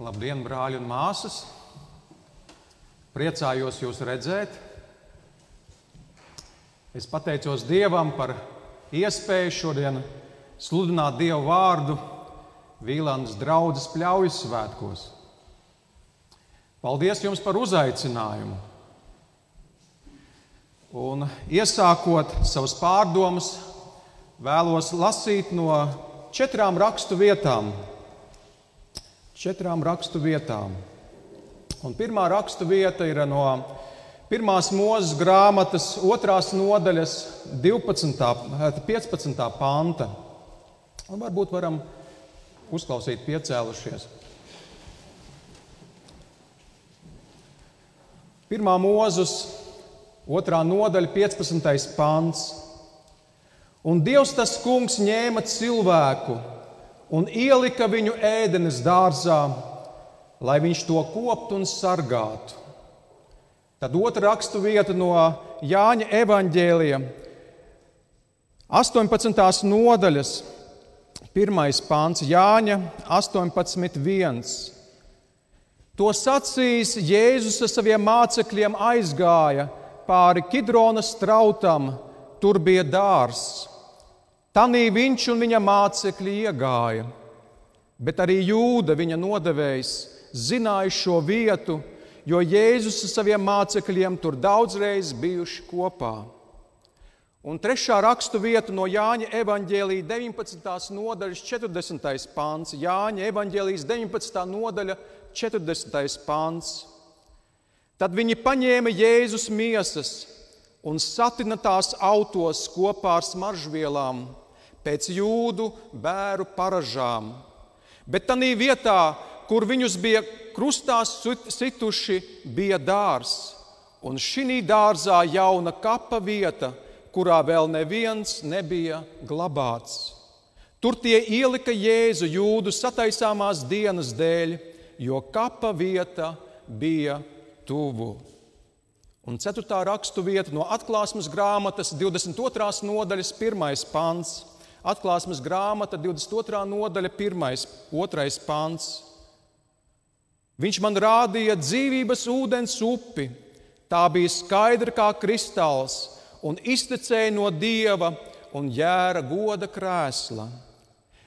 Labdien, brāļi un māsas! Priecājos jūs redzēt. Es pateicos Dievam par iespēju šodien sludināt Dievu vārdu Vīlandes draudzes pļaujas svētkos. Paldies jums par uzaicinājumu! Un iesākot savus pārdomas, vēlos lasīt no četrām rakstu vietām. Četrām rakstu vietām. Un pirmā rakstu vieta ir no pirmās mūzes grāmatas, otrās nodaļas, 12. 15. panta. Un varbūt varam uzklausīt piecēlušies. Pirmā mūzes, otrā nodaļa, 15. pants. Un Dievs tas kungs ņēma cilvēku un ielika viņu ēdenes dārzā, lai viņš to koptu un sargātu. Tad otra rakstu vieta no Jāņa evaņģēlija, 18. nodaļas, 1. pāns, Jāņa 18.1. To sacīs Jēzus ar saviem mācekļiem aizgāja pāri Kidronas trautam, tur bija dārzs. Tanī viņš un viņa mācekļi iegāja, bet arī jūda viņa nodevējs zināja šo vietu, jo Jēzus ar saviem mācekļiem tur daudzreiz bijuši kopā. Un trešā rakstu vieta no Jāņa evanģēlīja 19. nodaļas 40. pāns. Jāņa evanģēlijas 19. nodaļa 40. pāns. Tad viņi paņēma Jēzus miesas un satina tās autos kopā ar smaržvielām pēc jūdu bēru paražām. Bet tā vietā, kur viņus bija krustā situši, bija dārs. Un šī dārzā jauna kapa vieta, kurā vēl neviens nebija glabāts. Tur tie ielika Jēzu jūdu sataisāmās dienas dēļ, jo kapa vieta bija tuvu. Un ceturtā rakstu vieta no atklāsmes grāmatas, 22. nodaļas, 1. pants. Atklāsmes grāmata, 22. nodaļa, 1. 2. pants. Viņš man rādīja dzīvības ūdens upi. Tā bija skaidra kā kristāls un iztecēja no dieva un jēra goda krēsla.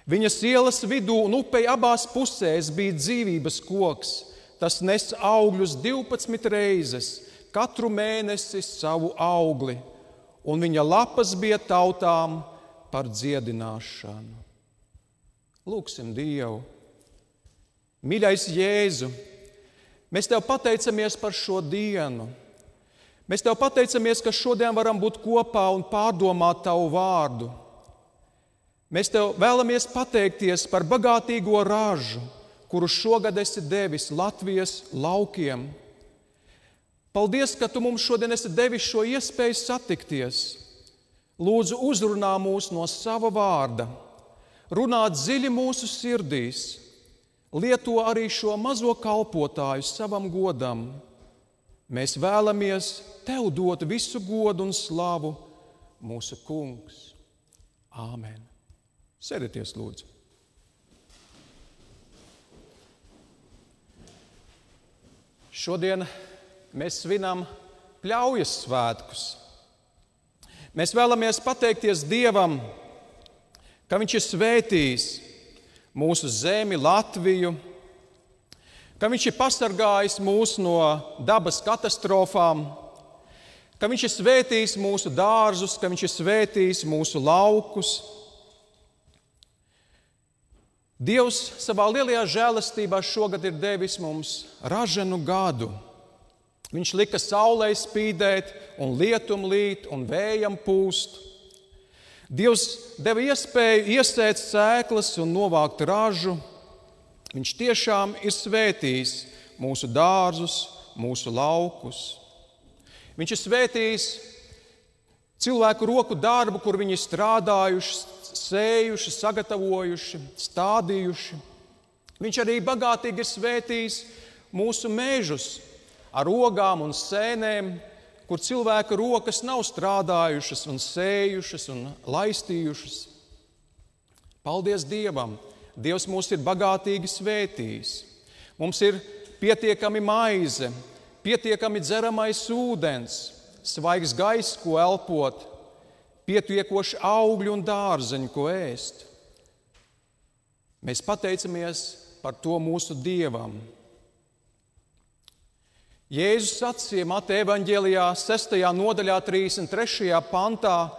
Viņas ielas vidū un upei abās pusēs bija dzīvības koks. Tas nes augļus 12 reizes, katru mēnesi savu augli, un viņa lapas bija tautām par dziedināšanu. Lūksim Dievu! Mīļais Jēzu, mēs Tev pateicamies par šo dienu. Mēs Tev pateicamies, ka šodien varam būt kopā un pārdomāt Tavu vārdu. Mēs Tev vēlamies pateikties par bagātīgo ražu, kuru šogad esi devis Latvijas laukiem. Paldies, ka Tu mums šodien esi devis šo iespēju satikties Lūdzu, uzrunā mūs no sava vārda, runā dziļi mūsu sirdīs, lieto arī šo mazo kalpotāju savam godam. Mēs vēlamies Tev dot visu godu un slavu, mūsu Kungs. Āmen! Sēdieties, lūdzu! Šodien mēs svinam pļaujas svētkus. Mēs vēlamies pateikties Dievam, ka Viņš ir svētījis mūsu zemi, Latviju, ka Viņš ir pasargājis mūs no dabas katastrofām, ka Viņš ir svētījis mūsu dārzus, ka Viņš ir svētījis mūsu laukus. Dievs savā lielajā žēlastībā šogad ir devis mums ražanu gadu. Viņš lika saulē spīdēt, un lietum līt, un vējam pūst. Dievs deva iespēju iesēt sēklas un novākt ražu. Viņš tiešām ir svētījis mūsu dārzus, mūsu laukus. Viņš ir svētījis cilvēku roku darbu, kur viņi strādājuši, sējuši, sagatavojuši, stādījuši. Viņš arī bagātīgi ir svētījis mūsu mežus, ar ogām un sēnēm, kur cilvēka rokas nav strādājušas, un sējušas un laistījušas. Paldies Dievam! Dievs mūs ir bagātīgi svētījis. Mums ir pietiekami maize, pietiekami dzeramais ūdens, svaigs gaiss, ko elpot, pietiekoši augļi un dārzeņi, ko ēst. Mēs pateicamies par to mūsu Dievam. Jēzus sacīja Mateja evanģēlijā, 6. nodaļā, 33. pantā,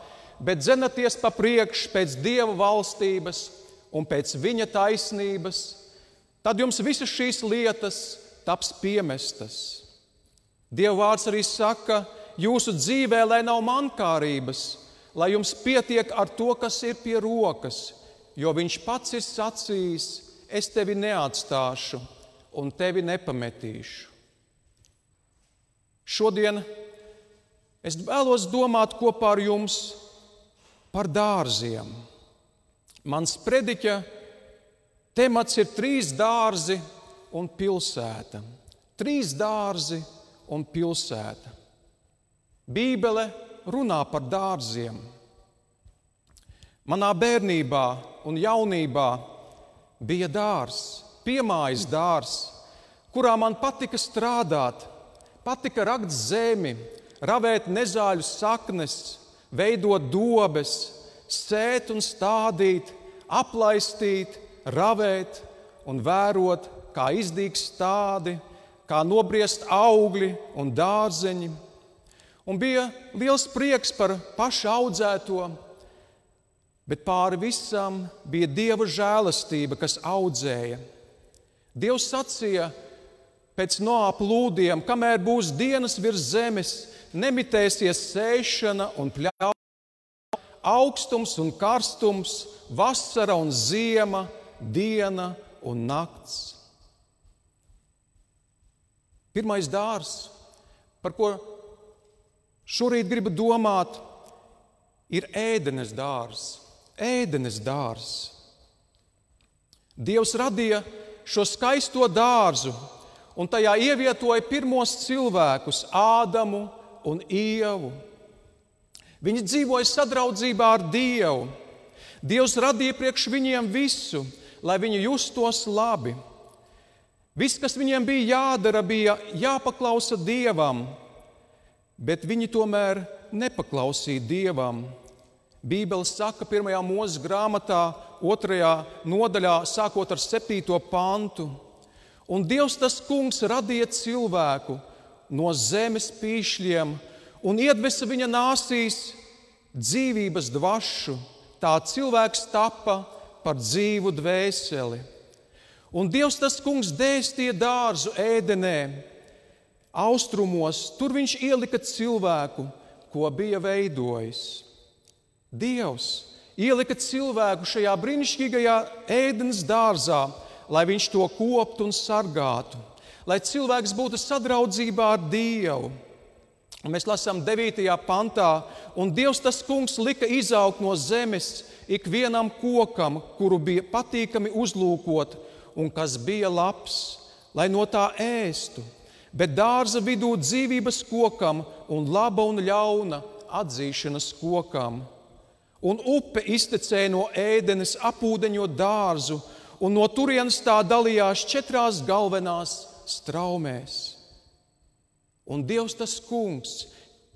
bet dzenaties pa priekšu pēc Dieva valstības un pēc Viņa taisnības, tad jums visas šīs lietas taps piemestas. Dieva vārds arī saka, jūsu dzīvē, lai nav mankārības, lai jums pietiek ar to, kas ir pie rokas, jo Viņš pats ir sacījis, es tevi neatstāšu un tevi nepametīšu. Šodien es vēlos domāt kopā ar jums par dārziem. Mans prediķa temats ir trīs dārzi un pilsēta. Trīs dārzi un pilsēta. Bībele runā par dārziem. Manā bērnībā un jaunībā bija dārzs, piemājas dārzs, kurā man patika strādāt, patika rakt zemi, ravēt nezāļu saknes, veidot dobes, sēt un stādīt, aplaistīt, ravēt un vērot, kā izdīgs stādi, kā nobriest augļi un dārzeņi. Un bija liels prieks par pašu audzēto, Bet pāri visam bija Dieva žēlastība, kas audzēja. Dievs sacīja pēc noāpa lūdiem, kamēr būs dienas virs zemes, nemitēsies sēšana un pļauja, augstums un karstums, vasara un ziema, diena un nakts. Pirmais dārs, par ko šorīt gribu domāt, ir ēdenes dārzs ēdenes dārzs. Dievs radīja šo skaisto dārzu un tajā ievietoja pirmos cilvēkus, Ādamu un Ievu. Viņi dzīvoja sadraudzībā ar Dievu. Dievs radīja priekš viņiem visu, lai viņi justos labi. Viss, kas viņiem bija jādara, bija jāpaklausa Dievam, bet viņi tomēr nepaklausīja Dievam. Bībele saka, pirmajā mūzes grāmatā, otrajā nodaļā, sākot ar septīto pantu. Un Dievs tas kungs radīja cilvēku no zemes pīšļiem un iedvesa viņa nāsīs dzīvības dvašu. Tā cilvēks tapa par dzīvu dvēseli. Un Dievs tas kungs dēstīja dārzu ēdenē, austrumos, tur viņš ielika cilvēku, ko bija veidojis. Dievs ielika cilvēku šajā brīnišķīgajā ēdienas dārzā, lai viņš to koptu un sargātu, lai cilvēks būtu sadraudzībā ar Dievu. Un mēs lasām 9. pantā, un Dievs tas kungs lika izaugt no zemes ikvienam kokam, kuru bija patīkami uzlūkot, un kas bija labs, lai no tā ēstu. Bet dārza vidū dzīvības kokam un laba un ļauna atzīšanas kokam un upe iztecēja no ēdenes, apūdeņot dārzu, un no turienes tā dalījās četrās galvenās straumēs. Un Dievs tas kungs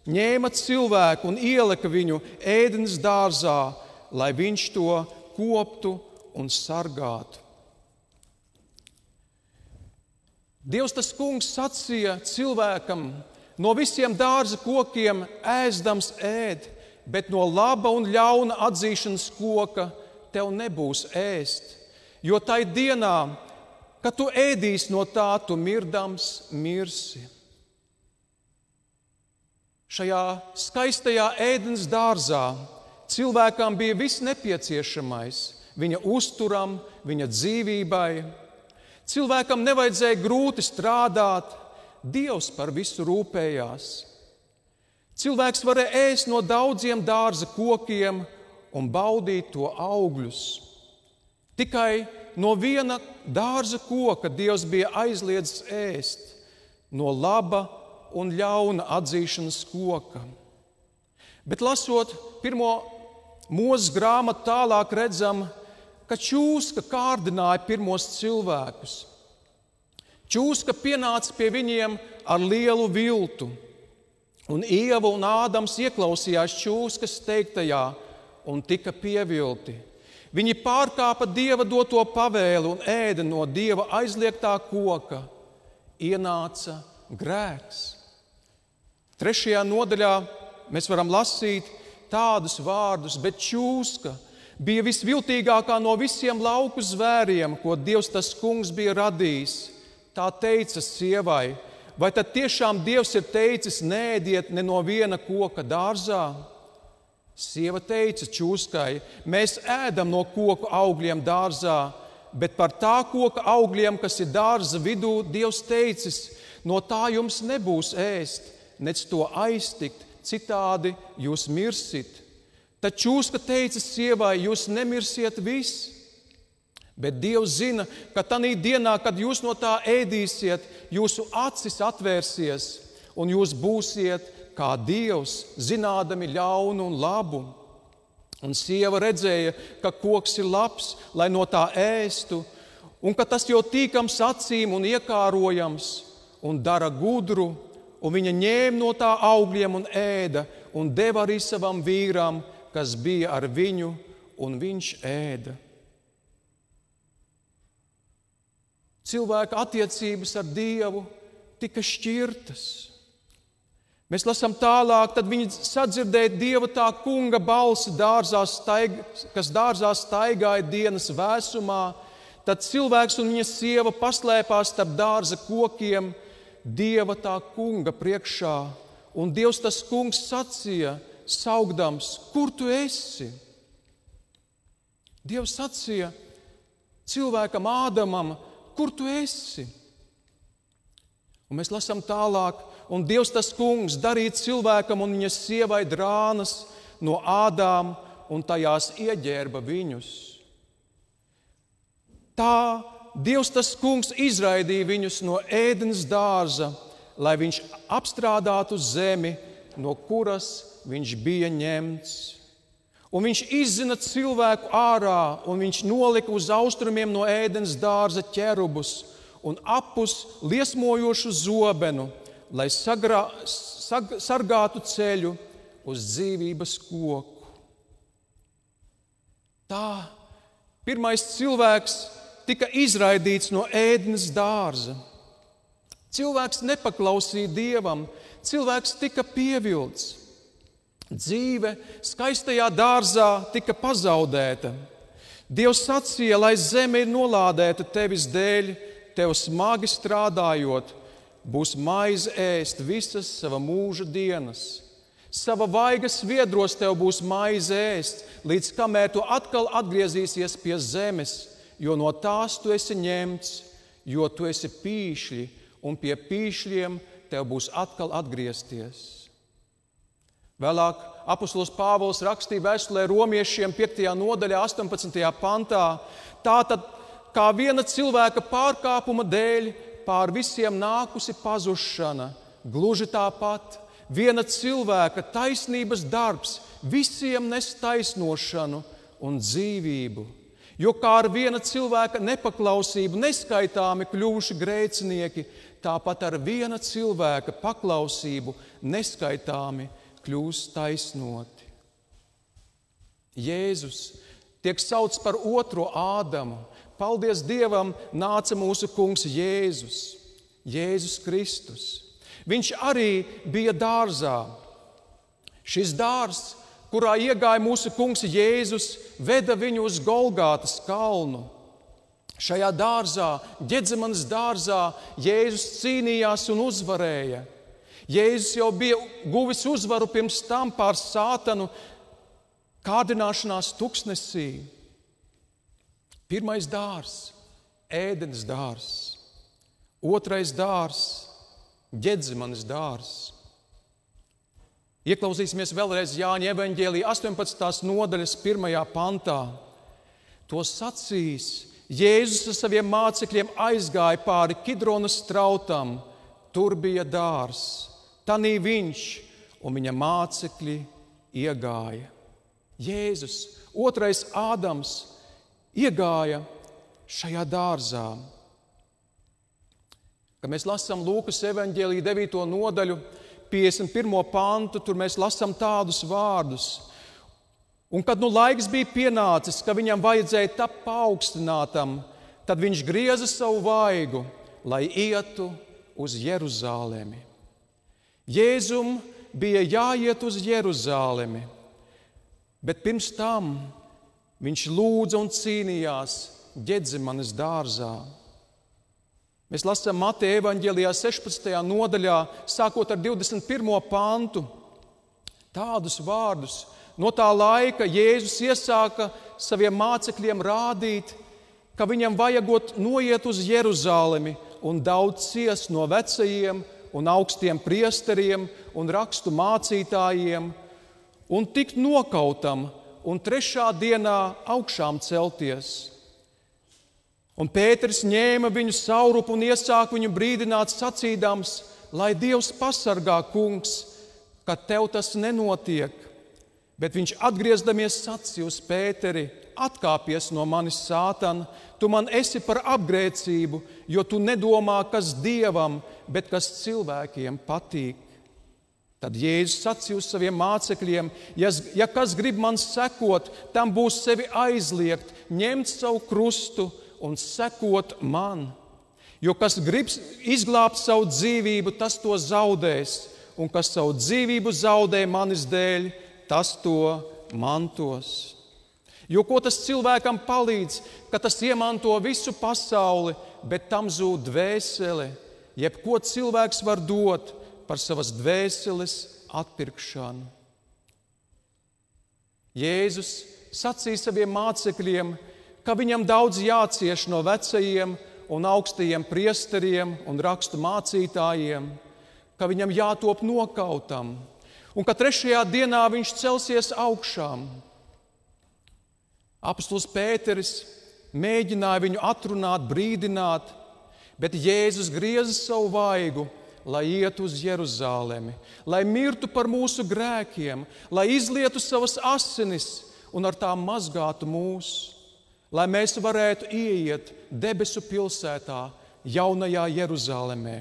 ņēma cilvēku un ielika viņu ēdenes dārzā, lai viņš to koptu un sargātu. Dievs tas kungs sacīja cilvēkam, no visiem dārza kokiem ēdams ēd, bet no laba un ļauna atzīšanas koka tev nebūs ēst. Jo tai dienā, kad tu ēdīsi no tā, tu mirdams mirsi. Šajā skaistajā ēdienas dārzā cilvēkam bija viss nepieciešamais viņa uzturam, viņa dzīvībai. Cilvēkam nevajadzēja grūti strādāt, Dievs par visu rūpējās. Cilvēks varēja ēst no daudziem dārza kokiem un baudīt to augļus. Tikai no viena dārza koka Dievs bija aizliedzis ēst, no laba un ļauna atzīšanas koka. Bet lasot pirmo mūža grāmatu, tālāk redzam, ka čūska kārdināja pirmos cilvēkus. Čūska pienāca pie viņiem ar lielu viltu, un Ieva un Ādams ieklausījās čūskas teiktajā un tika pievilti. Viņi pārkāpa dieva doto pavēli un ēda no dieva aizliegtā koka. Ienāca grēks. Trešajā nodaļā mēs varam lasīt tādus vārdus, bet čūska bija visviltīgākā no visiem lauku zvēriem, ko Dievs tas kungs bija radījis. Tā teica sievai, vai tad tiešām Dievs ir teicis, nēdiet ne no viena koka dārzā? Sieva teica čūskai, mēs ēdam no koku augļiem dārzā, bet par tā koka augļiem, kas ir dārza vidū, Dievs teicis, no tā jums nebūs ēst, nec to aiztikt, citādi jūs mirsit. Tad čūska teica sievai, jūs nemirsiet visi. Bet Dievs zina, ka tajā dienā, kad jūs no tā ēdīsiet, jūsu acis atvērsies un jūs būsiet kā Dievs, zinādami ļaunu un labu. Un sieva redzēja, ka koks ir labs, lai no tā ēstu, un ka tas jau tīkams acīm un iekārojams, un dara gudru, un viņa ņēma no tā augļiem un ēda, un deva arī savam vīram, kas bija ar viņu, un viņš ēda. Cilvēka attiecības ar Dievu tika šķirtas. Mēs lasām tālāk, tad viņi sadzirdēja dieva tā kunga balsi, dārzā staig, kas dārzā staigāja dienas vēsumā. Tad cilvēks un viņa sieva paslēpās starp dārza kokiem, dieva tā kunga priekšā. Un Dievs tas kungs sacīja, saugdams, kur tu esi? Dievs sacīja cilvēkam, Ādamam, kur tu esi? Un mēs lasām tālāk, un Dievs tas kungs darīja cilvēkam un viņa sievai drānas no ādām un tajās ieģērba viņus. Tā Dievs tas kungs izraidīja viņus no ēdienas dārza, lai viņš apstrādātu zemi, no kuras viņš bija ņemts. Un viņš izzina cilvēku ārā, un viņš nolika uz austrumiem no ēdienas dārza ķerubus un apus liesmojošu zobenu, lai sagrā, sag, sargātu ceļu uz dzīvības koku. Tā pirmais cilvēks tika izraidīts no ēdienas dārza. Cilvēks nepaklausīja dievam, cilvēks tika pievilts. Dzīve skaistajā dārzā tika pazaudēta. Dievs sacīja, lai zeme ir nolādēta tevis dēļ, tev smagi strādājot, būs maize ēst visas sava mūža dienas. Sava vaigas viedros tev būs maize ēst, līdz kamēr tu atkal atgriezīsies pie zemes, jo no tās tu esi ņemts, jo tu esi pīšļi, un pie pīšļiem tev būs atkal atgriezties. Vēlāk apustulis Pāvils rakstīja vēstulē romiešiem 5. nodaļā, 18. pantā. Tātad, kā viena cilvēka pārkāpuma dēļ, pār visiem nākusi pazušana. Gluži tāpat viena cilvēka taisnības darbs visiem nes taisnošanu un dzīvību. Jo kā ar viena cilvēka nepaklausību neskaitāmi kļuvuši grēcinieki, tāpat ar viena cilvēka paklausību neskaitāmi kļūs taisnoti. Jēzus tiek saukts par otro Ādamu, Paldies Dievam, nāca mūsu kungs Jēzus, Jēzus Kristus. Viņš arī bija dārzā. Šis dārzs, kurā iegāja mūsu kungs Jēzus, veda viņu uz Golgātas kalnu. Šajā dārzā, Gedzemanas dārzā, Jēzus cīnījās un uzvarēja. Jēzus jau bija guvis uzvaru pirms tam pār sātanu kārdināšanās tuksnesī. Pirmais dārzs, ēdienas dārzs, otrais dārzs, ģedzimanis dārzs. Ieklausīsimies vēlreiz Jāņa evanģēlīja 18. nodaļas 1. pantā. To sacīs Jēzus ar saviem mācekļiem aizgāja pāri Kidronas strautam. Tur bija dārzs, tanī viņš un viņa mācekļi iegāja. Jēzus, otrais Ādams, iegāja šajā dārzā. Kad mēs lasām Lūkas evanģēlīja 9. nodaļu, 51. pantu, tur mēs lasām tādus vārdus. Un kad nu laiks bija pienācis, ka viņam vajadzēja tapt paaugstinātam, tad viņš grieza savu vaigu, lai ietu uz Jeruzalemi. Jēzum bija jāiet uz Jeruzalemi, bet pirms tam viņš lūdza un cīnījās Ģedzemanes dārzā. Mēs lasām Mateja evanģēlijā 16. nodaļā, sākot ar 21. pantu, tādus vārdus. No tā laika Jēzus iesāka saviem mācekļiem rādīt, ka viņam vajagot noiet uz Jeruzalemi un daudz ciest no vecajiem un augstiem priesteriem un rakstu mācītājiem, un tikt nokautam un trešā dienā augšām celties. Un Pēters ņēma viņu saurupu un iesāka viņu brīdināt, sacīdams, lai Dievs pasargā kungs, ka tev tas nenotiek. Bet viņš atgriezdamies sacīja uz Pēteri: Atkāpies no manis, Sātan, tu man esi par apgrēcību, jo tu nedomā, kas dievam, bet kas cilvēkiem patīk. Tad Jēzus sacīja uz saviem mācekļiem: ja, ja kas grib man sekot, tam būs sevi aizliegt, ņemt savu krustu un sekot man. Jo kas grib izglābt savu dzīvību, tas to zaudēs, un kas savu dzīvību zaudē manis dēļ, tas to mantos. Jo ko tas cilvēkam palīdz, ka tas iemanto visu pasauli, bet tam zūd dvēsele, jebko cilvēks var dot par savas dvēseles atpirkšanu. Jēzus sacīja saviem mācekļiem, ka viņam daudz jācieš no vecajiem un augstajiem priesteriem un rakstu mācītājiem, ka viņam jātop nokautam, un ka trešajā dienā viņš celsies augšām. Apostols Pēteris mēģināja viņu atrunāt, brīdināt, bet Jēzus grieza savu vaigu, lai ietu uz Jeruzalemi, lai mirtu par mūsu grēkiem, lai izlietu savas asinis un ar tām mazgātu mūsu lai mēs varētu ieiet debesu pilsētā, jaunajā Jeruzalemē.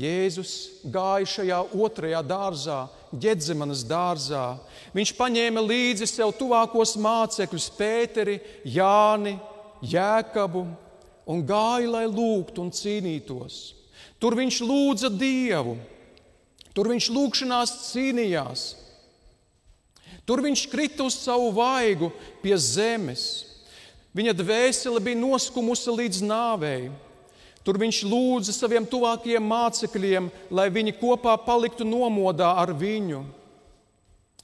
Jēzus gāja šajā otrajā dārzā, Gedzemanas dārzā. Viņš paņēma līdzi sev tuvākos mācekļus, Pēteri, Jāni, Jēkabu un gāja, lai lūgtu un cīnītos. Tur viņš lūdza Dievu, tur viņš lūgšanās cīnījās, Tur viņš krita uz savu vaigu pie zemes. Viņa dvēsele bija noskumusi līdz nāvei. Tur viņš lūdza saviem tuvākajiem mācekļiem, lai viņi kopā paliktu nomodā ar viņu.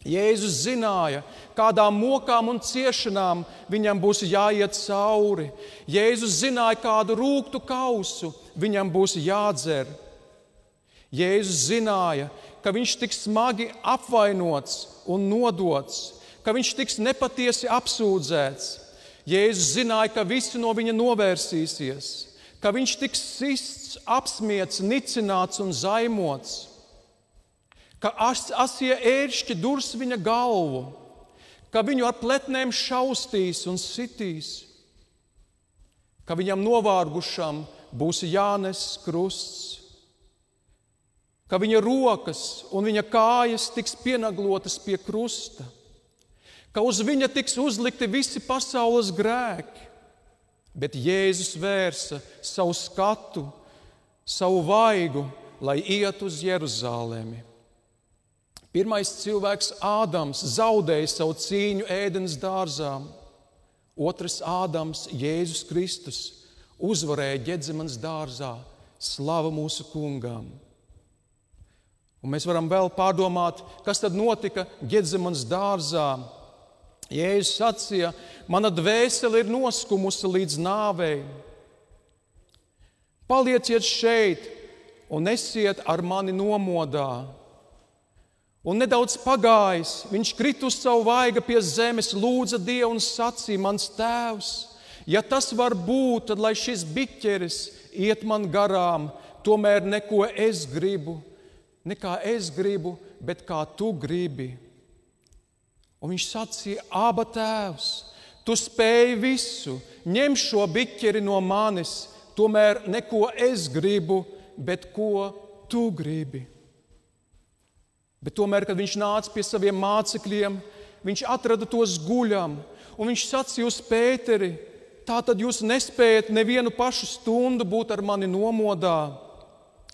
Jēzus zināja, kādām mokām un ciešanām viņam būs jāiet cauri. Jēzus zināja, kādu rūktu kausu viņam būs jādzer. Jēzus zināja, ka viņš tiks smagi apvainots un nodots, ka viņš tiks nepatiesi apsūdzēts. Jēzus zināja, ka visi no viņa novērsīsies, ka viņš tiks sists, apspiesti, nicināts un zaimots, ka as, asie ēršķi durs viņa galvu, ka viņu ar pletnēm šaustīs un sitīs, ka viņam novārgušam būs jānes krusts ka viņa rokas un viņa kājas tiks pienaglotas pie krusta, ka uz viņa tiks uzlikti visi pasaules grēki. Bet Jēzus vērsa savu skatu, savu vaigu, lai iet uz Jeruzalemi. Pirmais cilvēks, Ādams, zaudēja savu cīņu ēdienas dārzā. Otrs Ādams, Jēzus Kristus, uzvarēja ģedzemes dārzā. Slava mūsu kungam! Un mēs varam vēl pārdomāt, kas tad notika Gedzemanas dārzā. Jēzus sacīja, mana dvēsele ir noskumusi līdz nāvei. Palieciet šeit un esiet ar mani nomodā. Un nedaudz pagājis, viņš krita uz savu vaigu pie zemes, lūdza Dievu un sacīja: Mans tēvs, ja tas var būt, tad lai šis biķeris iet man garām, tomēr neko es gribu ne kā es gribu, bet kā tu gribi. Un viņš sacīja, aba tēvs, tu spēj visu, ņem šo biķeri no manis, tomēr neko es gribu, bet ko tu gribi. Bet tomēr, kad viņš nāca pie saviem mācekļiem, viņš atrada tos guļam, un viņš sacīja uz Pēteri, tā tad jūs nespējat nevienu pašu stundu būt ar mani nomodā.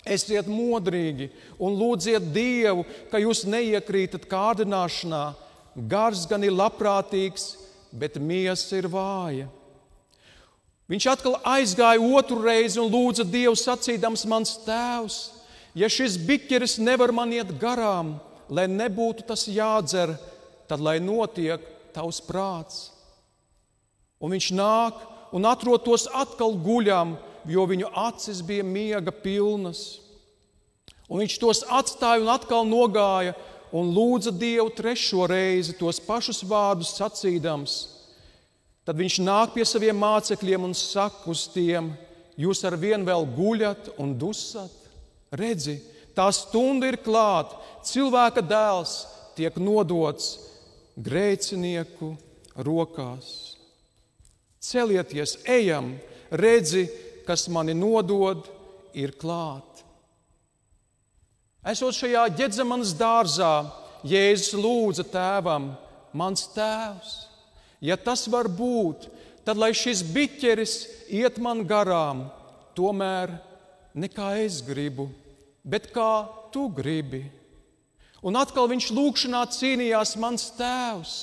Esiet modrīgi un lūdziet Dievu, ka jūs neiekrītat kārdināšanā. Gars gan ir labprātīgs, bet miesa ir vāja. Viņš atkal aizgāja otru reizi un lūdza Dievu, sacīdams, mans tēvs, ja šis biķeris nevar man iet garām, lai nebūtu tas jādzer, tad lai notiek tavs prāts. Un viņš nāk un atrod tos atkal guļam, jo viņu acis bija miega pilnas. Un viņš tos atstāja un atkal nogāja un lūdza Dievu trešo reizi tos pašus vārdus sacīdams. Tad viņš nāk pie saviem mācekļiem un saka uz tiem: Jūs ar vienu vēl guļat un dusat? Redzi, tā stunda ir klāta, cilvēka dēls tiek nodots grēcinieku rokās. Celieties, ejam, redzi, kas mani nodod, ir klāt. Esot šajā ģedzamanas dārzā, Jēzus lūdza tēvam, mans tēvs, ja tas var būt, tad lai šis biķeris iet man garām, tomēr ne kā es gribu, bet kā tu gribi. Un atkal viņš lūgšanā cīnījās, mans tēvs,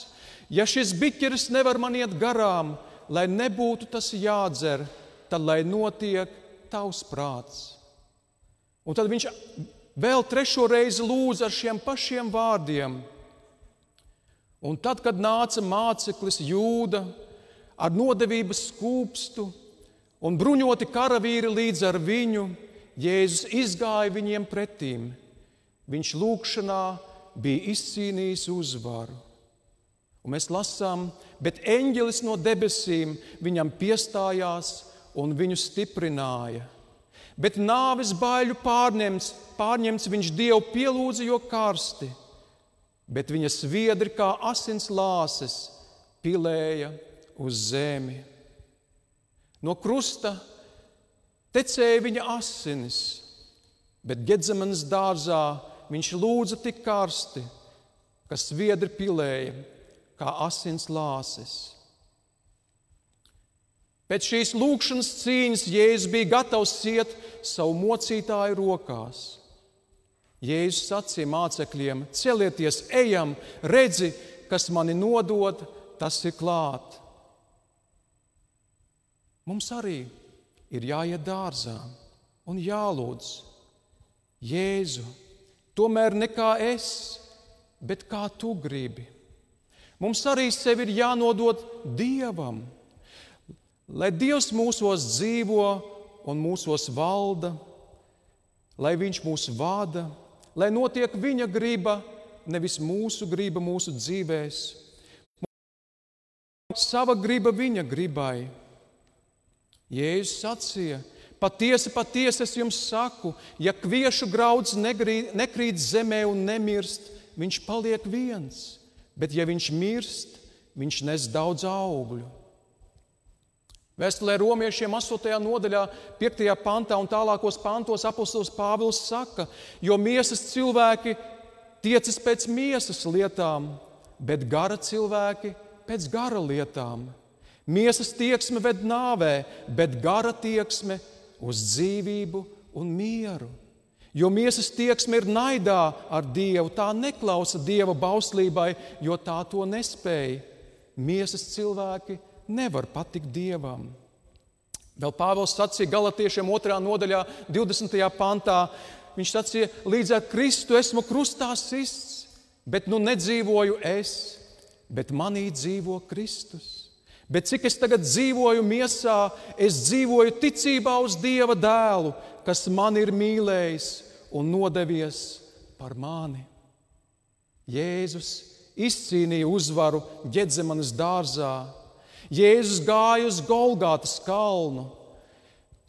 ja šis biķeris nevar man iet garām, lai nebūtu tas jādzer, tad lai notiek tavs prāts. Un tad viņš vēl trešo reizi lūdza ar šiem pašiem vārdiem. Un tad, kad nāca māceklis Jūda ar nodevības skūpstu un bruņoti karavīri līdz ar viņu, Jēzus izgāja viņiem pretīm. Viņš lūgšanā bija izcīnījis uzvaru. Un mēs lasām, bet eņģelis no debesīm viņam piestājās un viņu stiprināja. Bet nāves baiļu pārņemts, pārņemts viņš Dievu pielūdza, jo karsti, bet viņa sviedri kā asins lāses pilēja uz zemi. No krusta tecēja viņa asinis, bet Gedzemanas dārzā viņš lūdza tik karsti, ka sviedri pilēja kā asins lāses. Pēc šīs lūkšanas cīņas Jēzus bija gatavs iet savu mocītāju rokās. Jēzus sacīja mācekļiem: Celieties, ejam, redzi, kas mani nodod, tas ir klāt. Mums arī ir jāiet dārzā un jālūdz Jēzu. Tomēr ne kā es, bet kā tu gribi. Mums arī sevi ir jānodod Dievam lai Dievs mūsos dzīvo un mūsos valda, lai Viņš mūs vada, lai notiek Viņa griba, nevis mūsu griba mūsu dzīvēs. Sava griba Viņa gribai. Jēzus sacīja, patiesi, patiesi es jums saku, ja kviešu grauds negrīt, nekrīt zemē un nemirst, viņš paliek viens, bet ja viņš mirst, viņš nes daudz augļu. Vēstulē romiešiem 8. nodaļā, 5. pantā un tālākos pantos apustulis Pāvils saka, jo miesas cilvēki tiecas pēc miesas lietām, bet gara cilvēki pēc gara lietām. Miesas tieksme ved nāvē, bet gara tieksme uz dzīvību un mieru. Jo miesas tieksme ir naidā ar Dievu, tā neklausa Dieva bauslībai, jo tā to nespēja. Miesas cilvēki nevar patikt Dievam. Vēl Pāvils sacīja Galatiešiem 2. nodaļā, 20. pantā. Viņš sacīja, līdz ar Kristu esmu krustā sists, bet nu nedzīvoju es, bet manī dzīvo Kristus. Bet cik es tagad dzīvoju miesā, es dzīvoju ticībā uz Dieva dēlu, kas man ir mīlējis un nodevies par mani. Jēzus izcīnīja uzvaru Gedzemanas dārzā Jēzus gāja uz Golgātas kalnu.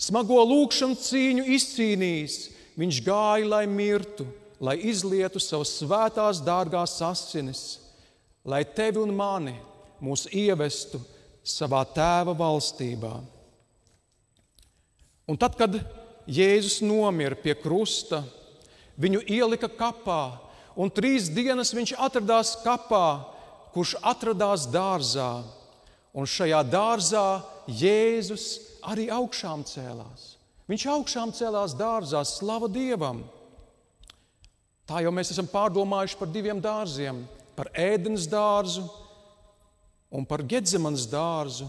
Smago lūkšanu cīņu izcīnījis, viņš gāja, lai mirtu, lai izlietu savas svētās, dārgās asinis, lai tevi un mani mūs ievestu savā tēva valstībā. Un tad, kad Jēzus nomira pie krusta, viņu ielika kapā, un trīs dienas viņš atradās kapā, kurš atradās dārzā. Un šajā dārzā Jēzus arī augšām cēlās. Viņš augšām cēlās dārzā, slava Dievam. Tā jau mēs esam pārdomājuši par diviem dārziem - par ēdienas dārzu un par Gedzemanas dārzu.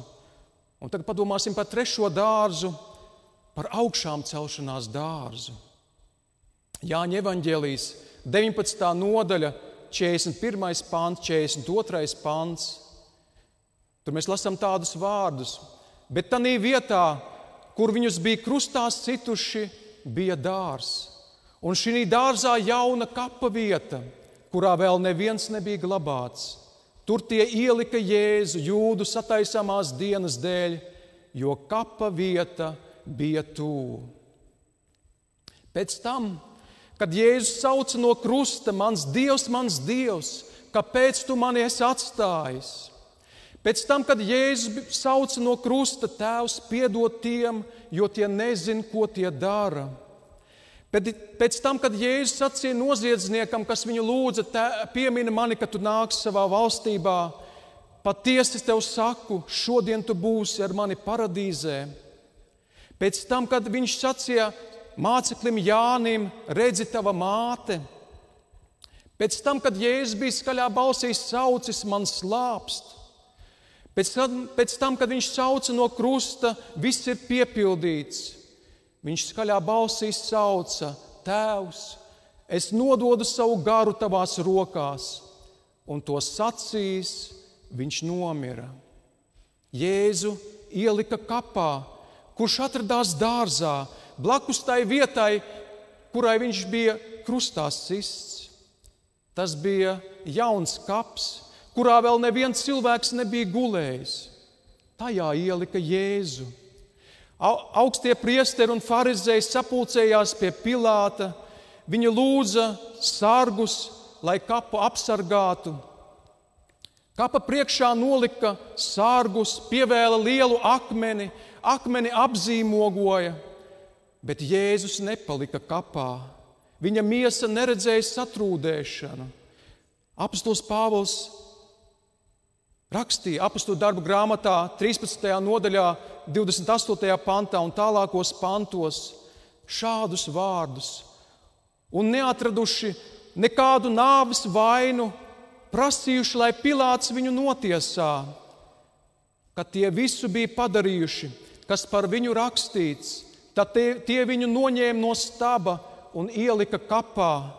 Un tagad padomāsim par trešo dārzu, par augšām celšanās dārzu. Jāņa evanģēlijas 19. nodaļa, 41. pāns, 42. pāns. Tur mēs lasām tādus vārdus, bet tajā vietā, kur viņus bija krustā situši, bija dārzs. Un šī dārzā jauna kapa vieta, kurā vēl neviens nebija glabāts. Tur tie ielika Jēzu jūdu sataisāmās dienas dēļ, jo kapa vieta bija tuvu. Pēc tam, kad Jēzus sauca no krusta: Mans Dievs, mans Dievs, kāpēc tu mani esi atstājis? Pēc tam, kad Jēzus sauca no krusta, Tēvs piedod tiem, jo tie nezina, ko tie dara. Bet pēc tam, kad Jēzus sacīja noziedzniekam, kas viņu lūdza, piemini mani, kad tu nāksi savā valstībā, patiesi es tev saku, šodien tu būsi ar mani paradīzē. Pēc tam, kad viņš sacīja māceklim Jānim, redzi tava māte. Pēc tam, kad Jēzus bija skaļā balsī saucis, man slāpst. Pēc tam, pēc tam, kad viņš sauca no krusta, viss ir piepildīts. Viņš skaļā balsī sauca: Tēvs, es nododu savu garu tavās rokās, un to sacīs, viņš nomira. Jēzu ielika kapā, kurš atradās dārzā, blakus tai vietai, kurai viņš bija krustā sists. Tas bija jauns kaps, kurā vēl neviens cilvēks nebija gulējis. Tajā ielika Jēzu. Augstie priesteri un farizēji sapulcējās pie Pilāta. Viņi lūdza sargus, lai kapu apsargātu. Kapa priekšā nolika sārgus, pievēla lielu akmeni, akmeni apzīmogoja, bet Jēzus nepalika kapā. Viņa miesa neredzēja satrūdēšanu. Apostols Pāvils rakstīja apakstu darbu grāmatā, 13. nodaļā, 28. pantā un tālākos pantos šādus vārdus. Un neatraduši nekādu nāves vainu, prasījuši, lai Pilārs viņu notiesā, ka tie visu bija padarījuši, kas par viņu rakstīts. Tad tie, tie viņu noņēma no staba un ielika kapā,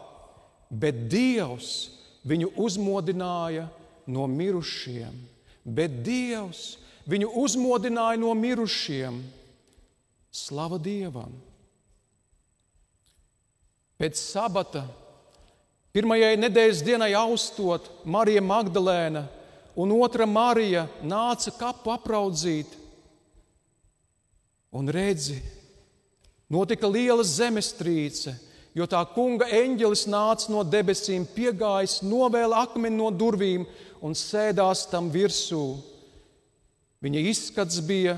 bet Dievs viņu uzmodināja no mirušiem, bet Dievs viņu uzmodināja no mirušiem. Slava Dievam! Pēc sabata, pirmajai nedēļas dienai austot, Marija Magdalēna un otra Marija nāca kapu apraudzīt. Un redzi, notika liela zemestrīce jo tā kunga eņģelis nāca no debesīm, piegājis, novēla akmeni no durvīm un sēdās tam virsū. Viņa izskats bija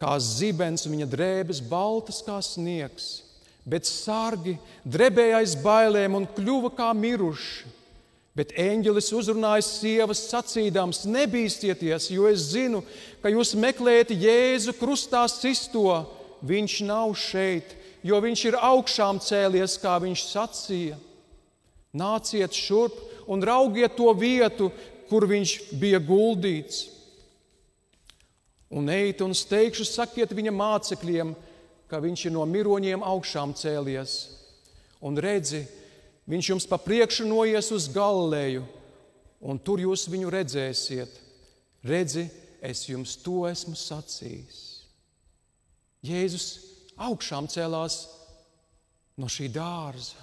kā zibens, viņa drēbes baltas kā sniegs, bet sārgi drebēja aiz bailēm un kļuva kā miruši. Bet eņģelis uzrunāja sievas, sacīdams: Nebīsties, jo es zinu, ka jūs meklējat Jēzu krustā sisto. Viņš nav šeit, jo viņš ir augšām cēlies, kā viņš sacīja. Nāciet šurp un raugiet to vietu, kur viņš bija guldīts. Un ejiet un steigšu, sakiet viņa mācekļiem, ka viņš ir no miroņiem augšām cēlies. Un redzi, viņš jums pa priekšu noies uz Galileju, un tur jūs viņu redzēsiet. Redzi, es jums to esmu sacījis. Jēzus augšām cēlās no šī dārza,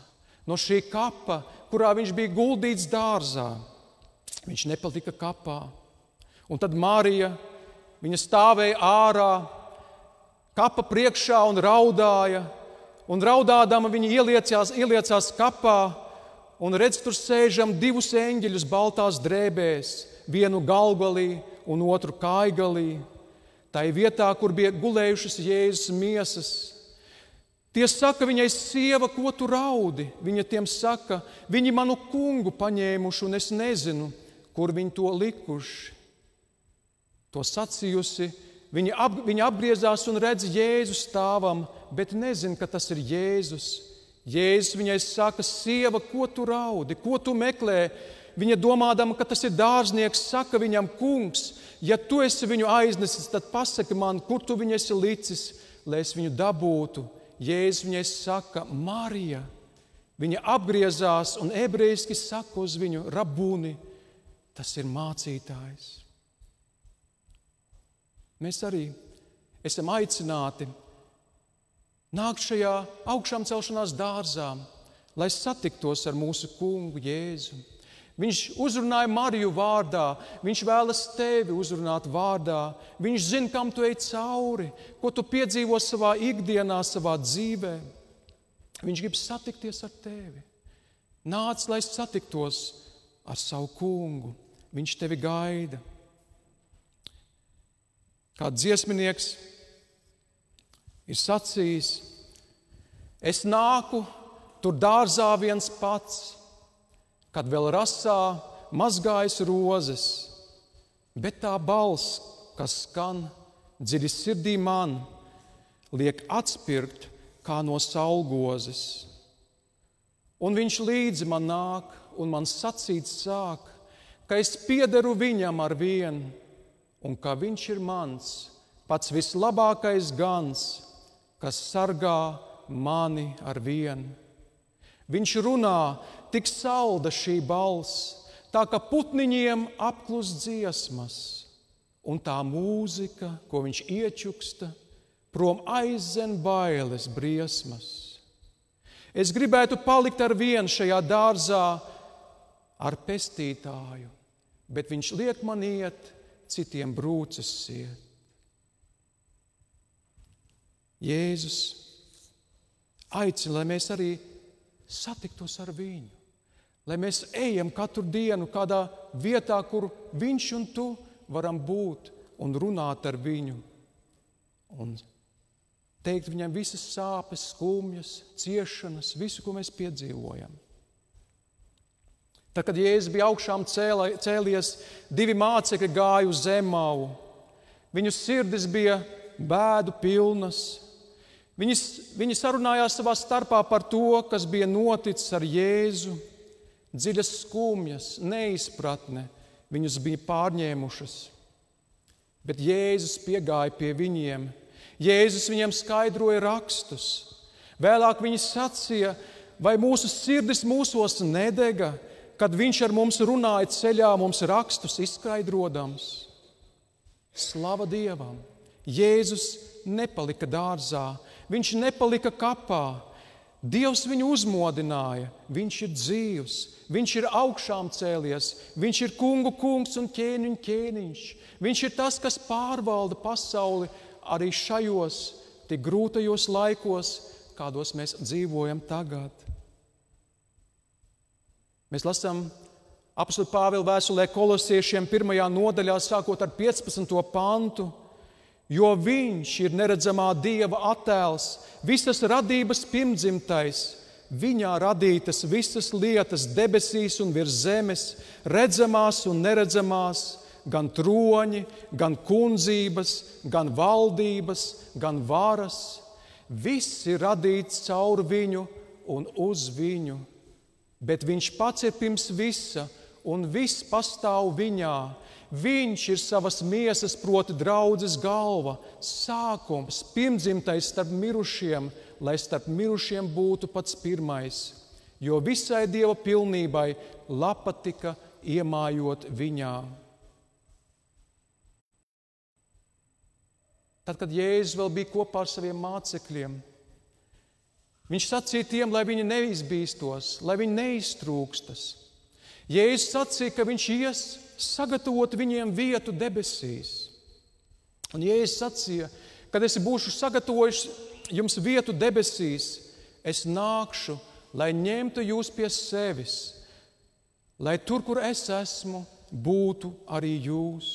no šī kapa, kurā viņš bija guldīts dārzā. Viņš nepalika kapā. Un tad Marija, viņa stāvēja ārā, kapa priekšā un raudāja. Un raudādama viņa ieliecās, ieliecās kapā un redz, tur sēžam divus eņģeļus baltās drēbēs, vienu galgalī un otru kaigalī. Tā ir vietā, kur bija gulējušas Jēzus miesas. Tie saka, viņai sieva, ko tu raudi? Viņa tiem saka, viņi manu kungu paņēmuši, un es nezinu, kur viņi to likuši. To sacījusi, viņa, ap, viņa apgriezās un redz Jēzu stāvam, bet nezina, ka tas ir Jēzus. Jēzus viņai saka, sieva, ko tu raudi, ko tu meklē? Viņa domādama, ka tas ir dārznieks, saka viņam, kungs, ja tu esi viņu aiznesis, tad pasaki man, kur tu viņu esi licis, lai es viņu dabūtu. Jēzus viņai saka, Marija. Viņa apgriezās un ebrejiski saka uz viņu, rabūni, tas ir mācītājs. Mēs arī esam aicināti nākt šajā augšām celšanās dārzā, lai satiktos ar mūsu kungu Jēzu. Viņš uzrunāja Mariju vārdā, viņš vēlas tevi uzrunāt vārdā. Viņš zina, kam tu ej cauri, ko tu piedzīvo savā ikdienā, savā dzīvē. Viņš grib satikties ar tevi. Nāc, lai satiktos ar savu kungu. Viņš tevi gaida. Kā dziesminieks ir sacījis, es nāku tur dārzā viens pats, kad vēl rasā mazgājas rozes, bet tā balss, kas skan dziļi sirdī man, liek atspirkt kā no saulgozes. Un viņš līdzi man nāk, un man sacīt sāk, ka es piederu viņam ar vienu un ka Viņš ir mans pats vislabākais gans, kas sargā mani ar vienu. Viņš runā, tik salda šī balss, tā ka putniņiem apklus dziesmas, un tā mūzika, ko viņš iečuksta, prom aizen bailes, briesmas. Es gribētu palikt ar vienu šajā dārzā, ar pestītāju, bet viņš liek man iet citiem brūces siet. Jēzus aicina, lai mēs arī satiktos ar viņu, lai mēs ejam katru dienu kādā vietā, kur viņš un tu varam būt un runāt ar viņu. Un teikt viņam visas sāpes, skumjas, ciešanas, visu, ko mēs piedzīvojam. Tad, kad Jēzus bija augšām cēlies, divi mācekļi gāja uz zemālu. Viņu sirdis bija bēdu pilnas. Viņi, viņi sarunājās savā starpā par to, kas bija noticis ar Jēzu. Dziļas skumjas, neizpratne viņus bija pārņēmušas. Bet Jēzus piegāja pie viņiem. Jēzus viņiem skaidroja rakstus. Vēlāk viņi sacīja, vai mūsu sirdis mūsos nedega, kad viņš ar mums runāja ceļā, mums rakstus izskaidrodams. Slava Dievam! Jēzus nepalika dārzā, viņš nepalika kapā. Dievs viņu uzmodināja, viņš ir dzīvs, viņš ir augšām cēlies, viņš ir kungu kungs un ķēniņu ķēniņš. Viņš ir tas, kas pārvalda pasauli arī šajos tik grūtajos laikos, kādos mēs dzīvojam tagad. Mēs lasām apakstu Pāvila vēstulē kolosiešiem pirmajā nodaļā, sākot ar 15. pantu. Jo viņš ir neredzamā dieva attēls, visas radības pirmdzimtais, viņā radītas visas lietas, debesīs un virs zemes, redzamās un neredzamās, gan troņi, gan kundzības, gan valdības, gan varas. Viss ir radīts caur viņu un uz viņu bet viņš pats ir pirms visa, un viss pastāv viņā. Viņš ir savas miesas, proti, draudzes galva, sākums, pirmdzimtais starp mirušiem, lai starp mirušiem būtu pats pirmais. Jo visai dieva pilnībai lapa tika iemājot viņā. Tad, kad Jēzus vēl bija kopā ar saviem mācekļiem, Viņš sacīja tiem, lai viņi neizbīstos, lai viņi neiztrūkstas. Jēzus sacīja, ka viņš ies sagatavot viņiem vietu debesīs. Un Jēzus sacīja, kad es būšu sagatavojis jums vietu debesīs, es nākšu, lai ņemtu jūs pie sevis, lai tur, kur es esmu, būtu arī jūs.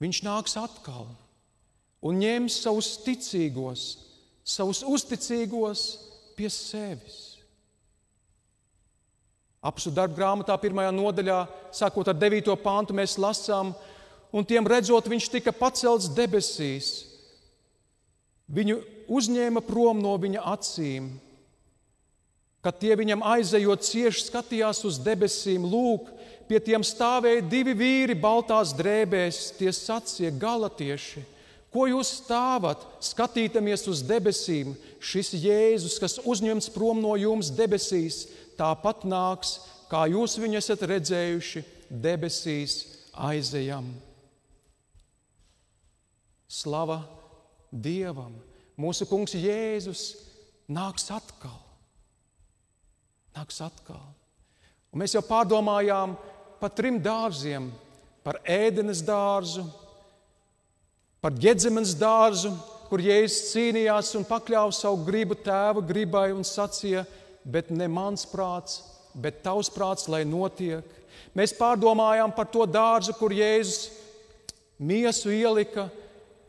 Viņš nāks atkal un ņems savus ticīgos, savus uzticīgos pie sevis. Apsu darba grāmatā, pirmajā nodaļā, sākot ar 9. pāntu, mēs lasām, un tiem redzot, viņš tika pacelts debesīs. Viņu uzņēma prom no viņa acīm. Kad tie viņam aizejot cieši skatījās uz debesīm, lūk, pie tiem stāvēja divi vīri baltās drēbēs, tie sacīja galatieši. Ko jūs stāvat, skatītamies uz debesīm? Šis Jēzus, kas uzņemts prom no jums debesīs, tāpat nāks, kā jūs viņu esat redzējuši, debesīs aizejam. Slava Dievam! Mūsu kungs Jēzus nāks atkal. Nāks atkal. Un mēs jau pārdomājām par trim dārziem - par ēdenes dārzu, par ģedzemes dārzu, kur Jēzus cīnījās un pakļāva savu gribu tēva gribai un sacīja, bet ne mans prāts, bet tavs prāts, lai notiek. Mēs pārdomājām par to dārzu, kur Jēzus miesu ielika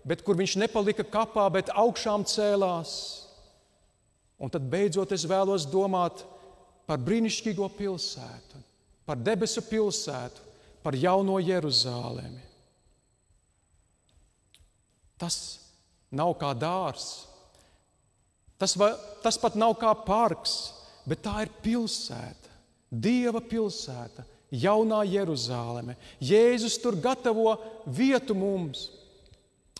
bet kur viņš nepalika kapā, bet augšām cēlās. Un tad beidzot es vēlos domāt par brīnišķīgo pilsētu, par debesu pilsētu, par jauno Jeruzalemi. Tas nav kā dārs, tas, va, tas pat nav kā parks, bet tā ir pilsēta, Dieva pilsēta, jaunā Jeruzaleme. Jēzus tur gatavo vietu mums.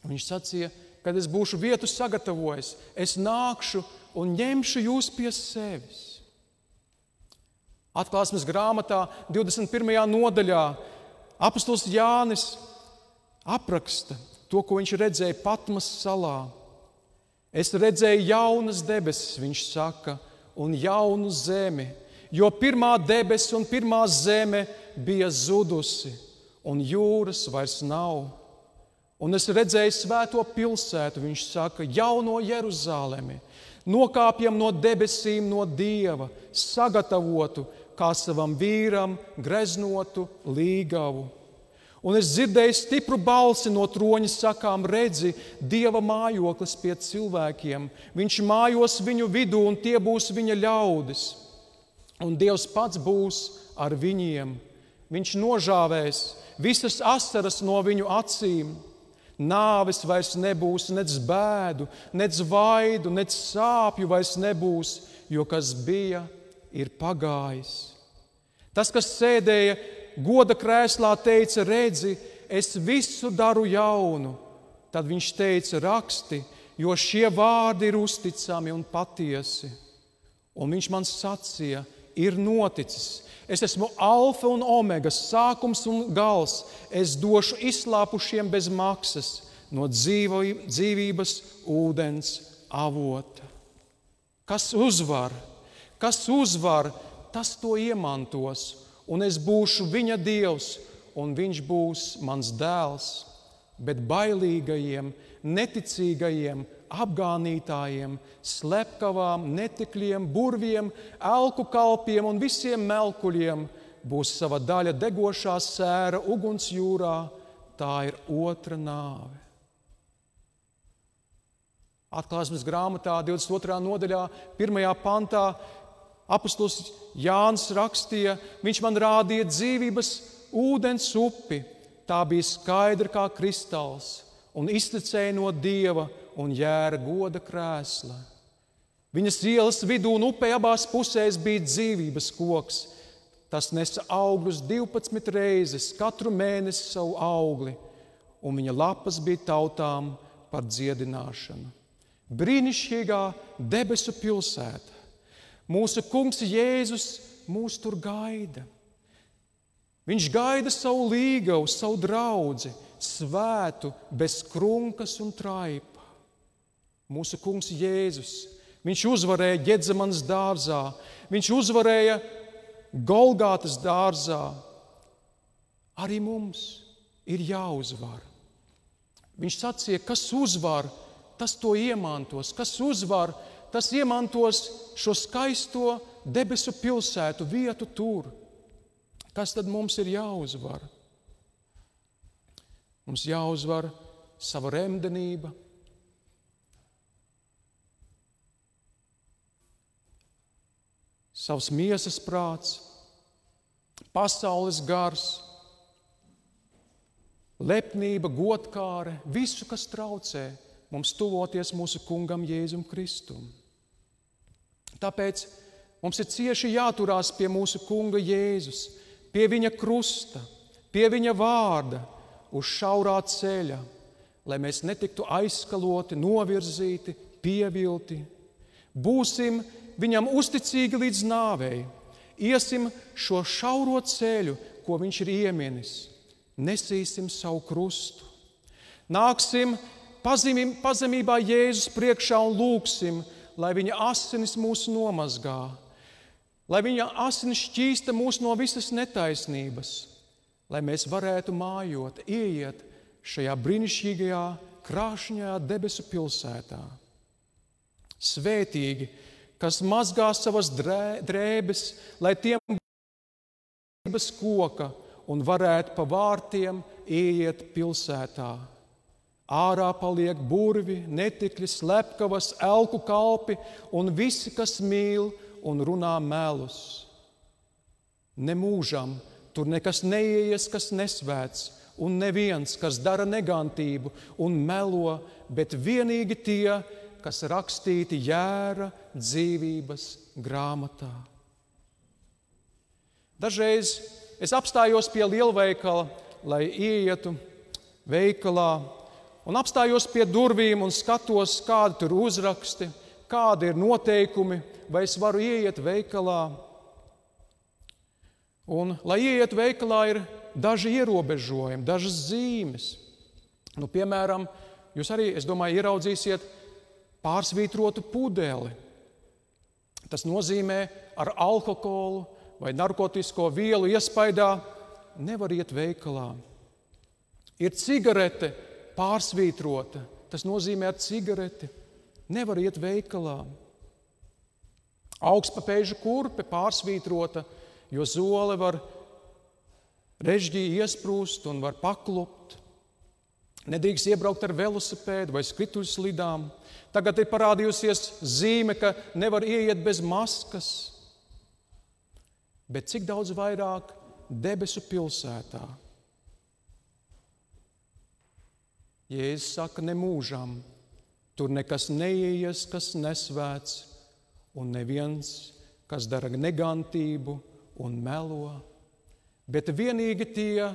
Viņš sacīja, kad es būšu vietu sagatavojis, es nākšu un ņemšu jūs pie sevis. Atklāsmes grāmatā, 21. nodaļā, apustulis Jānis apraksta to, ko viņš redzēja Patmas salā. Es redzēju jaunas debesis, viņš saka, un jaunu zemi, jo pirmā debesis un pirmā zeme bija zudusi, un jūras vairs nav. Un es redzēju svēto pilsētu, viņš saka, jauno Jeruzalemi, nokāpjam no debesīm, no dieva, sagatavotu kā savam vīram greznotu līgavu. Un es dzirdēju stipru balsi no troņa sakām, redzi, dieva mājoklis pie cilvēkiem. Viņš mājos viņu vidū, un tie būs viņa ļaudis. Un Dievs pats būs ar viņiem. Viņš nožāvēs visas asaras no viņu acīm Nāves vairs nebūs, nec bēdu, nec vaidu, nec sāpju vairs nebūs, jo kas bija, ir pagājis. Tas, kas sēdēja goda krēslā, teica: Redzi, es visu daru jaunu. Tad viņš teica: Raksti, jo šie vārdi ir uzticami un patiesi. Un viņš man sacīja: Ir noticis, Es esmu alfa un omega, sākums un gals. Es došu izslāpušiem bez maksas no dzīvības ūdens avota. Kas uzvar, kas uzvar, tas to iemantos, un es būšu viņa dievs, un viņš būs mans dēls. Bet bailīgajiem, neticīgajiem, apgānītājiem, slepkavām, netikļiem, burviem, elku kalpiem un visiem melkuļiem būs sava daļa degošā sēra ugunsjūrā. Tā ir otra nāve. Atklāsmes grāmatā, 22. nodaļā, 1. pantā, apustulis Jānis rakstīja, viņš man rādīja dzīvības ūdens upi. Tā bija skaidra kā kristāls un iztecēja no dieva un jēra goda krēsla. Viņas ielas vidū un upē abās pusēs bija dzīvības koks. Tas nesa augļus 12 reizes, katru mēnesi savu augli, un viņa lapas bija tautām par dziedināšanu. Brīnišķīgā debesu pilsēta. Mūsu kungs Jēzus mūs tur gaida. Viņš gaida savu līgavu, savu draugu, svētu, bez krunkas un traipa mūsu kungs Jēzus. Viņš uzvarēja Gedzemanas dārzā, viņš uzvarēja Golgātas dārzā. Arī mums ir jāuzvar. Viņš sacīja, kas uzvar, tas to iemantos, kas uzvar, tas iemantos šo skaisto debesu pilsētu, vietu tur. Kas tad mums ir jāuzvar? Mums jāuzvar sava remdenība. Savs miesas prāts, pasaules gars, lepnība, godkāre, visu, kas traucē mums tuvoties mūsu kungam Jēzum Kristum. Tāpēc mums ir cieši jāturās pie mūsu kunga Jēzus, pie viņa krusta, pie viņa vārda, uz šaurā ceļa, lai mēs netiktu aizskaloti, novirzīti, pievilti. Būsim viņam uzticīgi līdz nāvei, iesim šo šauro ceļu, ko viņš ir iemienis, nesīsim savu krustu. Nāksim pazemībā Jēzus priekšā un lūgsim, lai viņa asinis mūs nomazgā, lai viņa asinis šķīsta mūs no visas netaisnības, lai mēs varētu mājot, ieiet šajā brīnišķīgajā, krāšņajā debesu pilsētā. Svētīgi, kas mazgā savas drēbes, lai tiem būtu koka un varētu pa vārtiem ieiet pilsētā. Ārā paliek burvi, netikļi, slepkavas, elku kalpi un visi, kas mīl un runā melus. Nemūžam tur nekas neieies, kas nesvēts, un neviens, kas dara negantību un melo, bet vienīgi tie, kas rakstīti jēra dzīvības grāmatā. Dažreiz es apstājos pie lielveikala, lai ietu veikalā un apstājos pie durvīm un skatos, kādi tur uzraksti, kādi ir noteikumi, vai es varu ieiet veikalā. Un, lai ieiet veikalā, ir daži ierobežojumi, dažas zīmes. Nu, piemēram, jūs arī, es domāju, ieraudzīsiet pārsvītrotu pudeli. Tas nozīmē, ar alkoholu vai narkotiku vielu iespaidā nevar iet veikalā. Ir cigarete, pārsvītrota. Tas nozīmē, ar cigareti nevar iet veikalā. Augstpapēža kurpe pārsvītrota, jo zole var režģī iesprūst un var paklupt. Nedrīkst iebraukt ar velosipēdu vai skrituļslidām. Tagad ir parādījusies zīme, ka nevar ieiet bez maskas. Bet cik daudz vairāk debesu pilsētā? Jēzus saka, nemūžam, tur nekas neieies, kas nesvēts, un neviens, kas dara negantību un melo, bet vienīgi tie,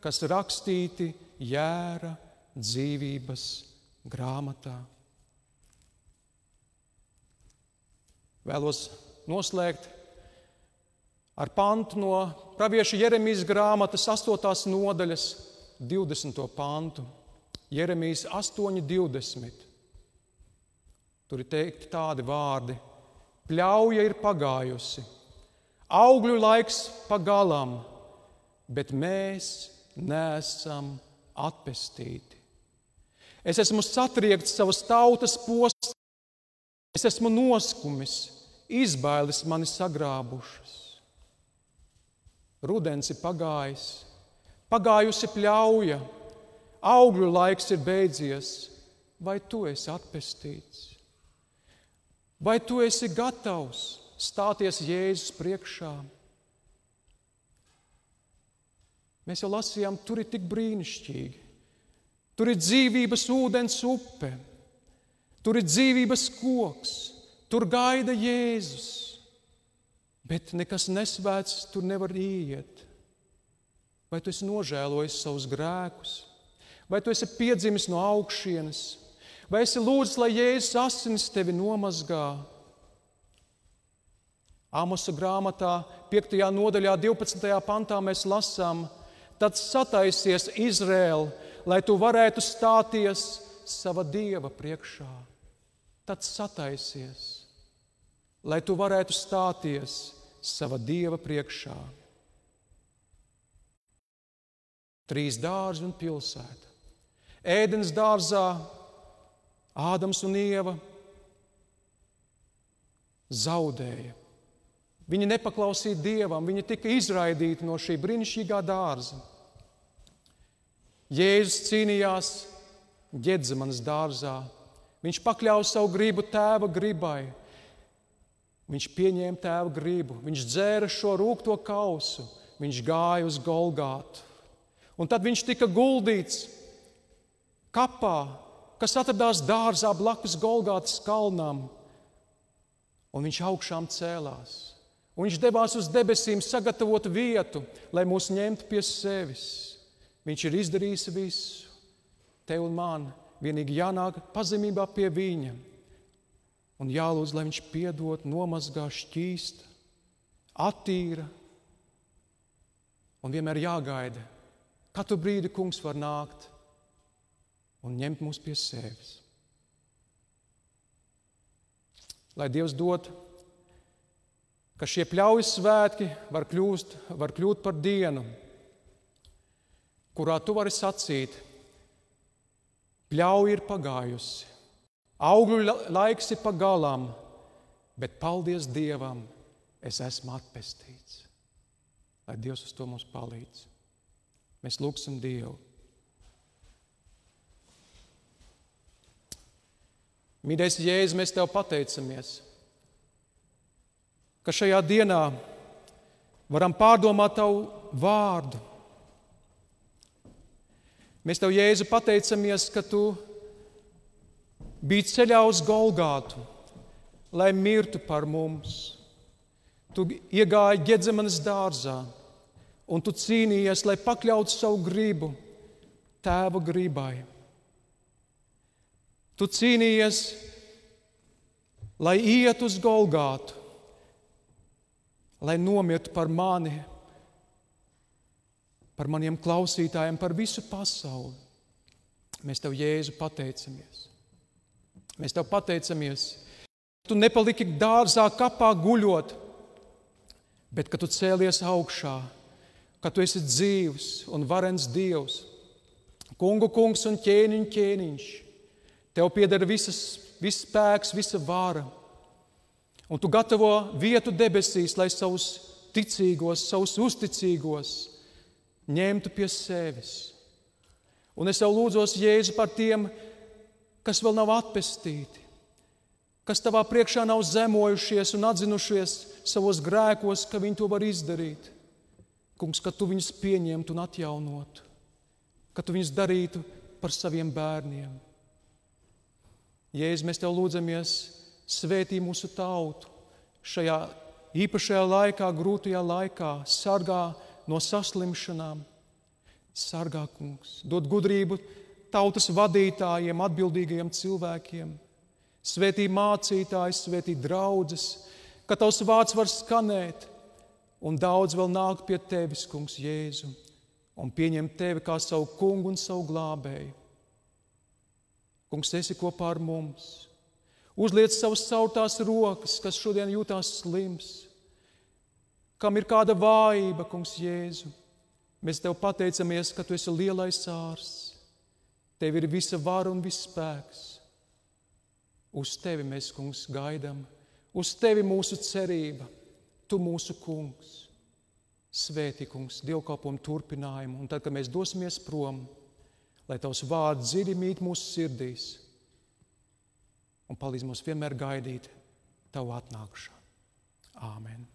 kas rakstīti jēra dzīvības grāmatā. Vēlos noslēgt ar pantu no pravieša Jeremijas grāmatas 8. nodaļas, 20. pantu. Jeremijas 8,20. Tur ir teikti tādi vārdi: Pļauja ir pagājusi, augļu laiks pagalām, bet mēs neesam atpestīti. Es esmu satriekts savas tautas posms, es esmu noskumis, izbailes mani sagrābušas. Rudens ir pagājis, pagājusi pļauja augļu laiks ir beidzies, vai tu esi atpestīts? Vai tu esi gatavs stāties Jēzus priekšā? Mēs jau lasījām, tur ir tik brīnišķīgi. Tur ir dzīvības ūdens upe, tur ir dzīvības koks, tur gaida Jēzus. Bet nekas nesvēts tur nevar iet. Vai tu esi nožēlojis savus grēkus? Vai tu esi piedzimis no augšienes, vai esi lūdzis, lai Jēzus asinis tevi nomazgā? Amosa grāmatā, 5. nodaļā, 12. pantā mēs lasām, tad sataisies Izraēla, lai tu varētu stāties sava dieva priekšā. Tad sataisies, lai tu varētu stāties sava dieva priekšā. Trīs dārzi un pilsēta. Ēdens dārzā Ādams un Ieva zaudēja. Viņi nepaklausīja Dievam, viņi tika izraidīti no šī brīnišķīgā dārza. Jēzus cīnījās Ģedzemanas dārzā. Viņš pakļāva savu gribu tēva gribai. Viņš pieņēma tēva gribu, viņš dzēra šo rūkto kausu, viņš gāja uz Golgātu. Un tad viņš tika guldīts kapā, kas atradās dārzā blakus Golgātas kalnam, un viņš augšām cēlās. Un viņš devās uz debesīm, sagatavot vietu, lai mūs ņemtu pie sevis. Viņš ir izdarījis visu. Tev un man vienīgi jānāk pazemībā pie viņa un jālūdz, lai viņš piedod, nomazgā, šķīst, attīra. Un vienmēr jāgaida, katru brīdi kungs var nākt un ņemt mūs pie sevis. Lai Dievs dod, ka šie pļaujas svētki var kļūt, var kļūt par dienu, kurā tu vari sacīt, pļauja ir pagājusi, augļu laiks ir pagalām, bet paldies Dievam, es esmu atpestīts. Lai Dievs uz to mums palīdz. Mēs lūgsim Dievu. Mīļais Jēzus, mēs Tev pateicamies, ka šajā dienā varam pārdomāt Tavu vārdu. Mēs Tev, Jēzu, pateicamies, ka Tu biji ceļā uz Golgātu, lai mirtu par mums. Tu iegāji ģedzemanas dārzā, un tu cīnījies, lai pakļautu savu gribu tēva gribai. Tu cīnījies, lai iet uz Golgātu, lai nomirtu par mani, par maniem klausītājiem, par visu pasauli. Mēs tev, Jēzu, pateicamies. Mēs tev pateicamies. Tu nepaliki dārzā, kapā guļot, bet ka tu cēlies augšā, ka tu esi dzīves un varens Dievs, kungu kungs un ķēniņš ķēniņš. Tev pieder visas, viss spēks, visa vara. Un tu gatavo vietu debesīs, lai savus ticīgos, savus uzticīgos ņemtu pie sevis. Un es jau lūdzos Jēzu par tiem, kas vēl nav atpestīti, kas tavā priekšā nav zemojušies un atzinušies savos grēkos, ka viņi to var izdarīt. Kungs, ka tu viņus pieņemtu un atjaunotu, ka tu viņus darītu par saviem bērniem. Jēzus, mēs tev lūdzamies, svētī mūsu tautu šajā īpašajā laikā, grūtajā laikā, sargā no saslimšanām. Sargā, kungs, dod gudrību tautas vadītājiem, atbildīgajiem cilvēkiem. Svētī mācītājs, svētī draugus, ka tavs vārds var skanēt, un daudz vēl nāk pie tevis, kungs, Jēzu, un pieņem tevi kā savu kungu un savu glābēju. Kungs, esi kopā ar mums. Uzliec savus caurtās rokas, kas šodien jūtās slims, kam ir kāda vājība, kungs, Jēzu. Mēs tev pateicamies, ka tu esi lielais ārsts Tev ir visa vara un viss spēks. Uz tevi mēs, kungs, gaidām, uz tevi mūsu cerība, tu mūsu kungs. Svētī, kungs, dievkalpojumu turpinājumu, un tad, kad mēs dosimies prom, lai tavs vārds dziļi mīt mūsu sirdīs un palīdz mums vienmēr gaidīt tavu atnākšanu. Āmen!